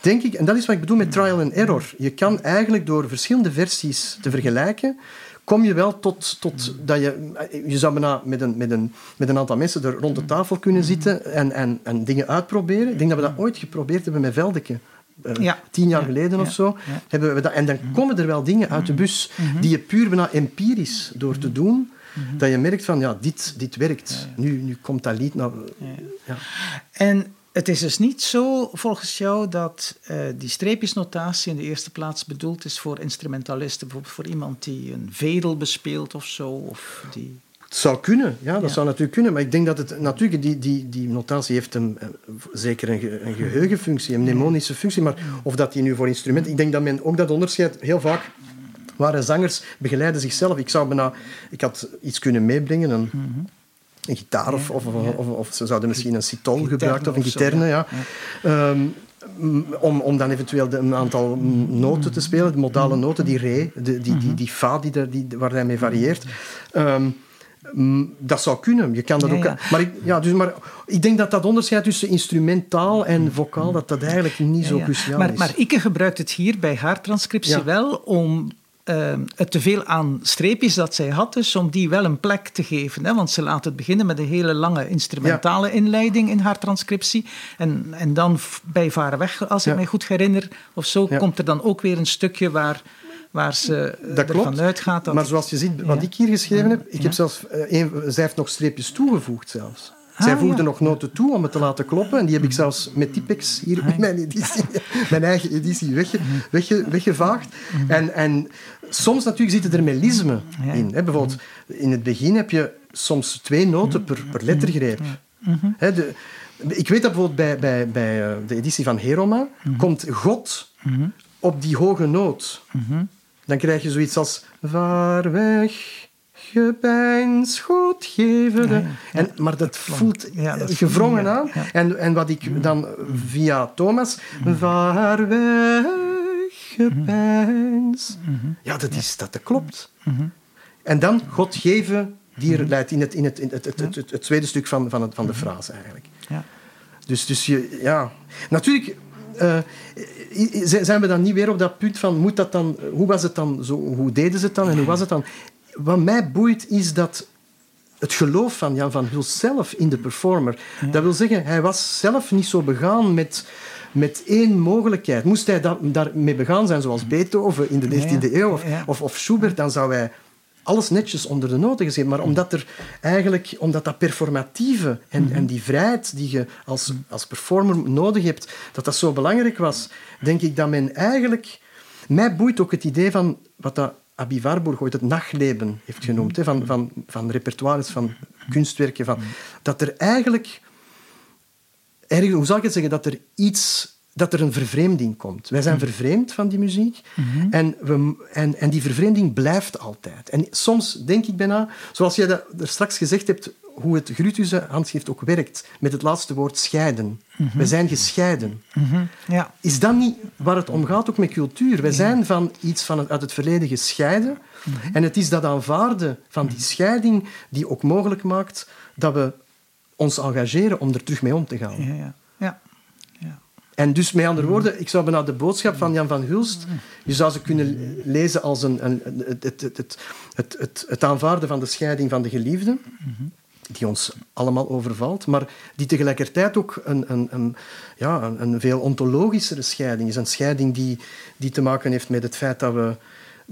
Denk ik, en dat is wat ik bedoel met trial and error. Je kan eigenlijk door verschillende versies te vergelijken, kom je wel tot, tot dat je... Je zou bijna met een, met, een, met een aantal mensen er rond de tafel kunnen zitten en, en, en dingen uitproberen. Ik denk dat we dat ooit geprobeerd hebben met Veldeke. Eh, Ja. Tien jaar Ja. geleden Ja. of zo. Hebben we dat, en dan komen er wel dingen uit de bus die je puur bijna empirisch door te doen, dat je merkt van, ja, dit, dit werkt. Nu, nu komt dat lied naar... Ja. En het is dus niet zo, volgens jou, dat eh, die streepjesnotatie in de eerste plaats bedoeld is voor instrumentalisten. Bijvoorbeeld voor iemand die een vedel bespeelt of zo. Of die... Het zou kunnen, ja, dat Ja. zou natuurlijk kunnen. Maar ik denk dat het natuurlijk, die, die, die notatie heeft een, eh, zeker een, ge- een geheugenfunctie, een mnemonische functie. Maar of dat die nu voor instrumenten. Ik denk dat men ook dat onderscheid heel vaak. Waren zangers begeleiden zichzelf. Ik zou bijna, ik had iets kunnen meebrengen, een, een gitaar of, of, of, of, of ze zouden misschien een citol gebruikt of een giterne, ja. Ehm, om, om dan eventueel een aantal mm, noten te spelen, de modale noten, die re, die, die, die fa die, die, waar hij mee varieert. Ehm, mm, dat zou kunnen, je kan dat Ja, ook. ja. Maar, ik, ja, dus, maar ik denk dat dat onderscheid tussen instrumentaal en vocaal, dat dat eigenlijk niet zo Ja, cruciaal maar, is. Maar Ike gebruikt het hier bij haar transcriptie wel om eh, het teveel aan streepjes dat zij had, dus om die wel een plek te geven. Hè? Want ze laat het beginnen met een hele lange instrumentale inleiding in haar transcriptie. En, en dan bij Varen weg, als ik mij goed herinner, of zo, Ja. komt er dan ook weer een stukje waar waar ze Dat ervan klopt. uitgaat dat... Maar zoals je ziet, wat ik hier geschreven heb, ik heb zelfs, eh, een, zij heeft nog streepjes toegevoegd zelfs. Ah, Zij voegde ja. nog noten toe om het te laten kloppen. En die heb ik zelfs met Tipex hier in mijn editie, mijn eigen editie, wegge, wegge, weggevaagd. En, en soms natuurlijk zitten er melismen in. Hè. Bijvoorbeeld, in het begin heb je soms twee noten per, per lettergreep. Hè, de, ik weet dat bijvoorbeeld bij, bij, bij eh, de editie van Heroma komt God op die hoge noot. Dan krijg je zoiets als vaar weg, gepeins, God geven. de-" Ja, ja. En, maar dat voelt Ja, dat eh, gevrongen aan. En, en wat ik dan via Thomas, vaar weg, gepeins. Ja, dat, is, dat, dat klopt. En dan God geven, die er leidt in het, in het, in het, het, het, het, het tweede stuk van, van, het, van de frase eigenlijk. Dus, dus je, ja. Natuurlijk eh, zijn we dan niet weer op dat punt van, moet dat dan, hoe was het dan zo, hoe deden ze het dan en hoe was het dan? Wat mij boeit is dat het geloof van Jan van Huls zelf in de performer. Dat wil zeggen, hij was zelf niet zo begaan met, met één mogelijkheid. Moest hij da daarmee begaan zijn, zoals Beethoven in de 19e eeuw of, of, of Schubert, dan zou hij alles netjes onder de noten gezet. Maar omdat, er eigenlijk, omdat dat performatieve en, en die vrijheid die je als, als performer nodig hebt, dat dat zo belangrijk was, denk ik dat men eigenlijk... Mij boeit ook het idee van wat dat Abi Warburg ooit het nachtleben heeft genoemd, hè, van, van, van repertoires, van kunstwerken, van, dat er eigenlijk... Erg, hoe zal ik het zeggen? Dat er iets... Dat er een vervreemding komt. Wij zijn vervreemd van die muziek. en, we, en, en die vervreemding blijft altijd. En soms denk ik bijna, zoals jij dat er straks gezegd hebt, hoe het Grutuze handschrift ook werkt, met het laatste woord scheiden. We zijn gescheiden. Mhm. ja. Is dat niet waar het om gaat, ook met cultuur? Wij zijn van iets van het, uit het verleden gescheiden. En het is dat aanvaarden van die scheiding die ook mogelijk maakt dat we ons engageren om er terug mee om te gaan. Ja, ja. ja. En dus met andere woorden, ik zou bijna de boodschap van Jan van Hulst, je zou ze kunnen lezen als een, een, het, het, het, het, het, het, het aanvaarden van de scheiding van de geliefde, die ons allemaal overvalt, maar die tegelijkertijd ook een, een, een, ja, een, een veel ontologischere scheiding is. Een scheiding die, die te maken heeft met het feit dat we,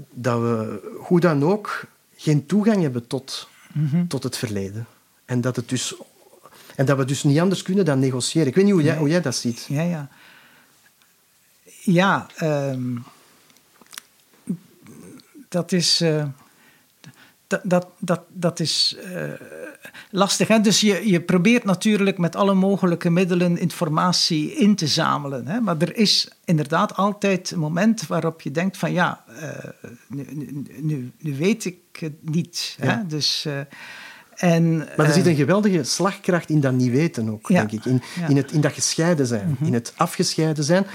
dat we hoe dan ook geen toegang hebben tot, tot het verleden. En dat, het dus, en dat we dus niet anders kunnen dan negociëren. Ik weet niet hoe jij, hoe jij dat ziet. Ja, ja. Ja, ehm, dat is. eh, dat, dat, dat, dat is eh, lastig. Hè? Dus je, je probeert natuurlijk met alle mogelijke middelen informatie in te zamelen. Hè? Maar er is inderdaad altijd een moment waarop je denkt van ja, eh, nu, nu, nu, nu weet ik het niet. Hè? Ja. Dus, en, Maar er eh, zit een geweldige slagkracht in dat niet weten ook, Ja. denk ik. In, Ja. in, het, in dat gescheiden zijn, Mhm. in het afgescheiden zijn.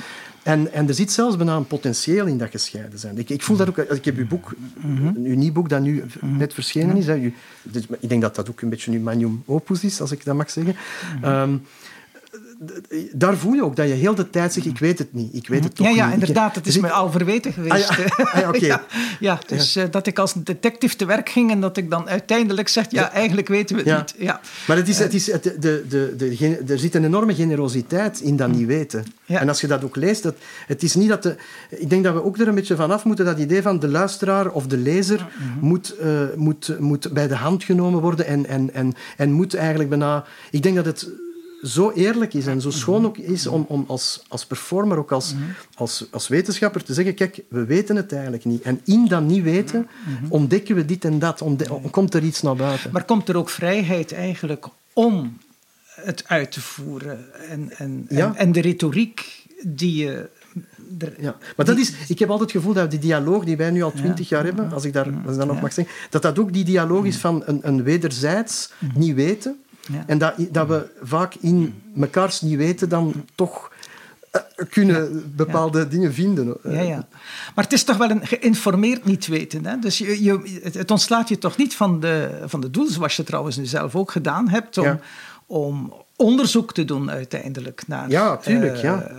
En, en er zit zelfs bijna een potentieel in dat gescheiden zijn. Ik, ik voel dat ook... Ik heb uw boek, Mhm. uw nieuw boek dat nu net verschenen is. Hè, uw- dus ik denk dat dat ook een beetje uw magnum opus is, als ik dat mag zeggen. Mhm. Daar voel je ook dat je heel de tijd zegt, ik weet het niet, ik weet het toch ja, ja, niet. inderdaad. Het Dus is ik- me al verweten geweest. Ah, ja. Ah, ja, oké. ja, ja, dus eh, dat ik als detective te werk ging en dat ik dan uiteindelijk zeg, ja, eigenlijk weten we het Ja. niet. Ja. Maar het is, het is, het, de, de, de, er zit een enorme generositeit in dat niet weten. Ja. En als je dat ook leest, dat, het is niet dat de, ik denk dat we ook er een beetje vanaf moeten, dat idee van de luisteraar of de lezer moet, eh, moet, moet bij de hand genomen worden en, en, en, en moet eigenlijk bijna... Ik denk dat het zo eerlijk is en zo schoon ook is om, om als, als performer, ook als, als, als wetenschapper te zeggen, kijk, we weten het eigenlijk niet. En in dat niet weten ontdekken we dit en dat, komt er iets naar buiten. Maar komt er ook vrijheid eigenlijk om het uit te voeren? En, en, Ja. en, en de retoriek die je... er- Ja, maar dat is, ik heb altijd het gevoel dat die dialoog die wij nu al twintig jaar hebben, als ik, daar, als ik dat nog mag zeggen, dat dat ook die dialoog is van een, een wederzijds niet weten. Ja. En dat, dat we vaak in mekaars niet weten dan toch eh, kunnen bepaalde dingen vinden. Ja, ja. Maar het is toch wel een geïnformeerd niet weten. Hè? Dus je, je, het, ontslaat je toch niet van de, van de doel, zoals je trouwens nu zelf ook gedaan hebt, om, Ja. om onderzoek te doen uiteindelijk naar. Ja, tuurlijk, eh, ja.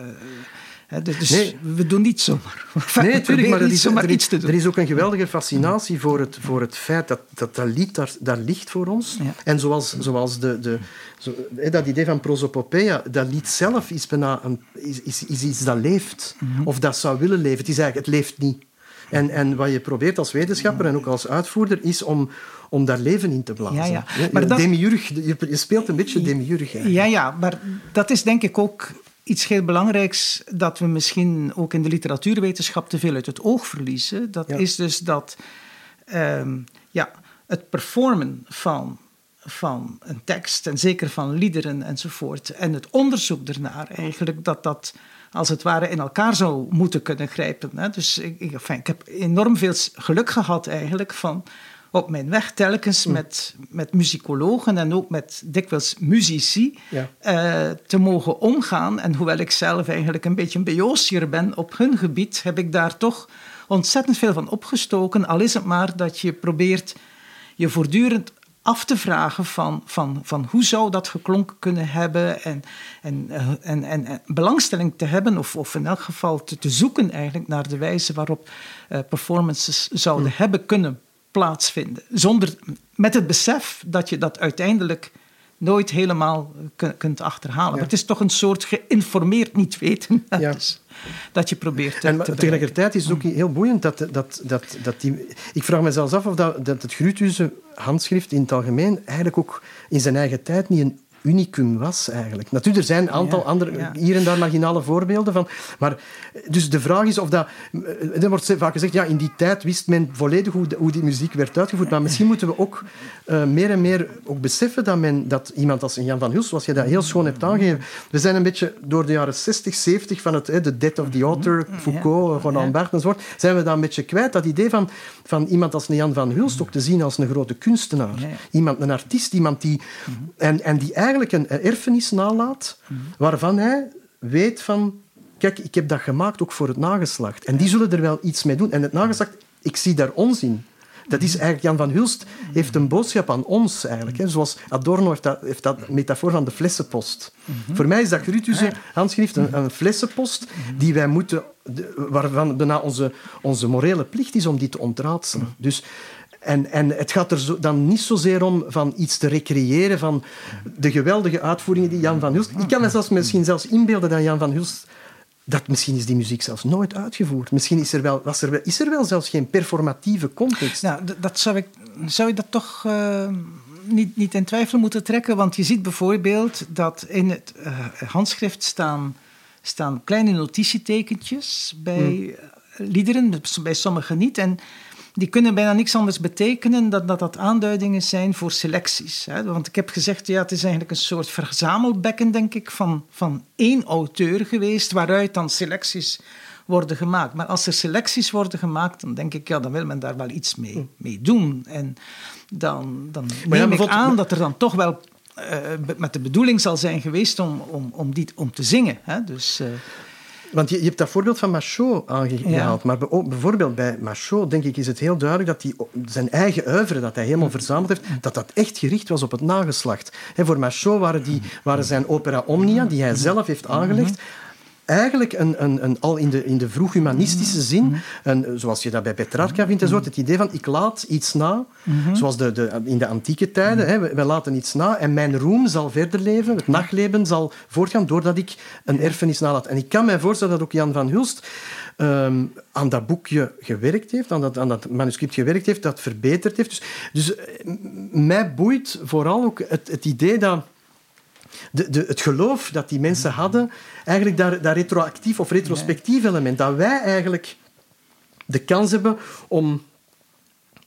Dus Nee. we doen niet zomaar. Nee, natuurlijk, maar er is, zomaar er, iets te doen. er is ook een geweldige fascinatie voor het, voor het feit dat dat, dat lied daar, daar ligt voor ons. Ja. En zoals, zoals de, de, zo, hè, dat idee van prosopopeia, dat lied zelf is, bijna een, is, is, is iets dat leeft. Mhm. Of dat zou willen leven. Het is eigenlijk, het leeft niet. En, en wat je probeert als wetenschapper en ook als uitvoerder, is om, om daar leven in te blazen. Ja, ja. Maar dat- demiurg, je, speelt een beetje demiurg. Ja, ja, maar dat is denk ik ook iets heel belangrijks dat we misschien ook in de literatuurwetenschap te veel uit het oog verliezen. Dat Ja. is dus dat ehm, ja, het performen van, van een tekst en zeker van liederen enzovoort en het onderzoek ernaar eigenlijk dat dat als het ware in elkaar zou moeten kunnen grijpen. Hè. Dus ik, ik, enfin, ik heb enorm veel geluk gehad eigenlijk van op mijn weg telkens met, met muzikologen en ook met dikwijls muzici Ja. eh, te mogen omgaan. En hoewel ik zelf eigenlijk een beetje een bejoosier ben op hun gebied, heb ik daar toch ontzettend veel van opgestoken. Al is het maar dat je probeert je voortdurend af te vragen van, van, van hoe zou dat geklonken kunnen hebben en, en, eh, en, en, en belangstelling te hebben of, of in elk geval te, te zoeken eigenlijk naar de wijze waarop eh, performances zouden hebben kunnen plaatsvinden. Zonder, met het besef dat je dat uiteindelijk nooit helemaal kun- kunt achterhalen. Maar het is toch een soort geïnformeerd niet weten. Ja. Dus dat je probeert te, En maar te tegelijkertijd is het ook heel boeiend dat, dat, dat, dat die... Ik vraag me zelfs af of dat, dat het Gruuthuse handschrift in het algemeen eigenlijk ook in zijn eigen tijd niet een unicum was eigenlijk. Natuurlijk, er zijn een aantal Ja, andere, ja. hier en daar marginale voorbeelden van. Maar dus de vraag is of dat... Er wordt vaak gezegd, ja, in die tijd wist men volledig hoe, hoe die muziek werd uitgevoerd. Maar misschien moeten we ook eh, meer en meer ook beseffen dat, men, dat iemand als Jan van Hulst, zoals je dat heel schoon hebt aangegeven, we zijn een beetje door de jaren 60, 70 van het de death of the author, Foucault, Roland Barthes enzovoort, zijn we dat een beetje kwijt. Dat idee van, van iemand als een Jan van Hulst ook te zien als een grote kunstenaar. Iemand, een artiest, iemand die... En, en die eigenlijk een, een erfenis nalaat, waarvan hij weet van... Kijk, ik heb dat gemaakt ook voor het nageslacht. En die zullen er wel iets mee doen. En het nageslacht, ik zie daar onzin. Dat is eigenlijk, Jan van Hulst heeft een boodschap aan ons eigenlijk. Hè. Zoals Adorno heeft dat, heeft dat metafoor van de flessenpost. Voor mij is dat Gruuthuse handschrift een, een flessenpost die wij moeten, waarvan bijna onze, onze morele plicht is om die te ontraadselen. Dus, en, en het gaat er zo, dan niet zozeer om van iets te recreëren van de geweldige uitvoeringen die Jan van Hulst... Ik kan me zelfs misschien zelfs inbeelden dat Jan van Hulst dat misschien is die muziek zelfs nooit uitgevoerd. Misschien is er wel, was er wel, is er wel zelfs geen performatieve context. Nou, dat zou, ik, zou je dat toch eh, niet, niet in twijfel moeten trekken? Want je ziet bijvoorbeeld dat in het eh, handschrift staan, staan kleine notitietekentjes bij eh, liederen, bij sommigen niet. En die kunnen bijna niks anders betekenen dan dat dat aanduidingen zijn voor selecties. Hè? Want ik heb gezegd, ja, het is eigenlijk een soort verzamelbekken, denk ik, van, van één auteur geweest, waaruit dan selecties worden gemaakt. Maar als er selecties worden gemaakt, dan denk ik, ja, dan wil men daar wel iets mee, mee doen. En dan, dan neem ik aan dat er dan toch wel eh, met de bedoeling zal zijn geweest om, om, om, die, om te zingen. Hè? Dus, eh, Want je, je hebt dat voorbeeld van Machot aangehaald. Ja. Maar bijvoorbeeld bij Machot, denk ik, is het heel duidelijk dat hij zijn eigen oeuvre, dat hij helemaal verzameld heeft, dat dat echt gericht was op het nageslacht. Hè, voor Machot waren, die, waren zijn opera Omnia, die hij zelf heeft aangelegd, eigenlijk een, een, een, al in de, in de vroeg-humanistische zin, een, zoals je dat bij Petrarca vindt, enzovoort, het idee van ik laat iets na, zoals de, de, in de antieke tijden, hè, we, we laten iets na en mijn roem zal verder leven, het nachtleven zal voortgaan doordat ik een erfenis nalaat. En ik kan mij voorstellen dat ook Jan van Hulst ehm, aan dat boekje gewerkt heeft, aan dat, aan dat manuscript gewerkt heeft, dat verbeterd heeft. Dus, dus mij boeit vooral ook het, het idee dat de, de, het geloof dat die mensen hadden, eigenlijk dat, dat retroactief of retrospectief element, dat wij eigenlijk de kans hebben om,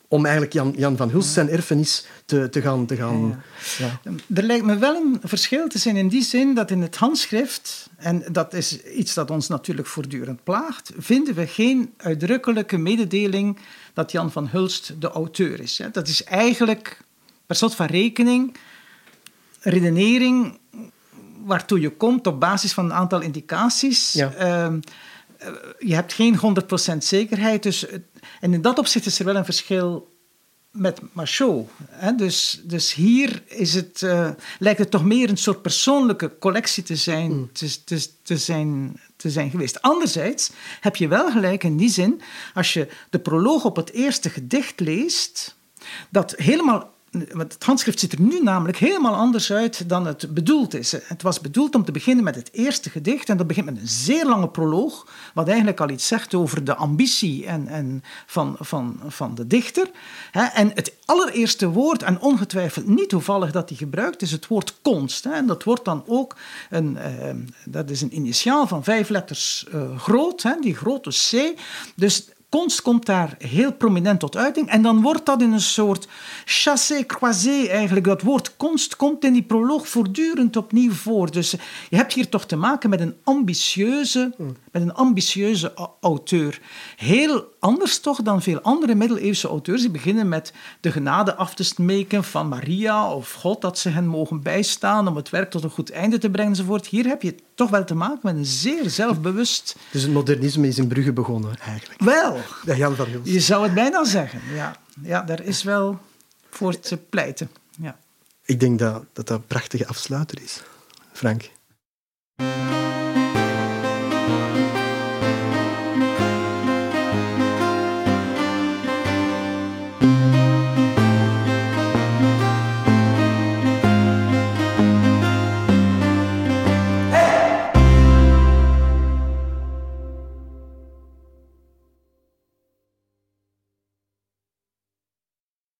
om eigenlijk Jan, Jan van Hulst zijn erfenis te, te gaan... Te gaan ja. Er lijkt me wel een verschil te zijn in die zin dat in het handschrift, en dat is iets dat ons natuurlijk voortdurend plaagt, vinden we geen uitdrukkelijke mededeling dat Jan van Hulst de auteur is. Dat is eigenlijk per slot van rekening redenering waartoe je komt op basis van een aantal indicaties. Ja. Ehm, eh, je hebt geen 100% zekerheid. Dus, en in dat opzicht is er wel een verschil met Machot. Hè? Dus, dus hier is het, eh, lijkt het toch meer een soort persoonlijke collectie te zijn, te, te, te zijn, te zijn geweest. Anderzijds heb je wel gelijk in die zin, als je de proloog op het eerste gedicht leest, dat helemaal het handschrift ziet er nu namelijk helemaal anders uit dan het bedoeld is. Het was bedoeld om te beginnen met het eerste gedicht. En dat begint met een zeer lange proloog, wat eigenlijk al iets zegt over de ambitie en, en van, van, van de dichter. En het allereerste woord, en ongetwijfeld niet toevallig dat hij gebruikt, is het woord konst. En dat wordt dan ook een, eh, dat is een initiaal van vijf letters uh, groot, die grote C. Dus Konst komt daar heel prominent tot uiting. En dan wordt dat in een soort chassé-croisé eigenlijk. Dat woord konst komt in die proloog voortdurend opnieuw voor. Dus je hebt hier toch te maken met een ambitieuze, met een ambitieuze auteur. Heel anders toch dan veel andere middeleeuwse auteurs. Die beginnen met de genade af te smeken van Maria of God, dat ze hen mogen bijstaan om het werk tot een goed einde te brengen enzovoort. Hier heb je toch wel te maken met een zeer zelfbewust... Dus het modernisme is in Brugge begonnen, eigenlijk. Wel, ja, Jan van je zou het bijna zeggen. Ja, ja daar is wel voor te pleiten. Ja. Ik denk dat dat, dat een prachtige afsluiter is, Frank.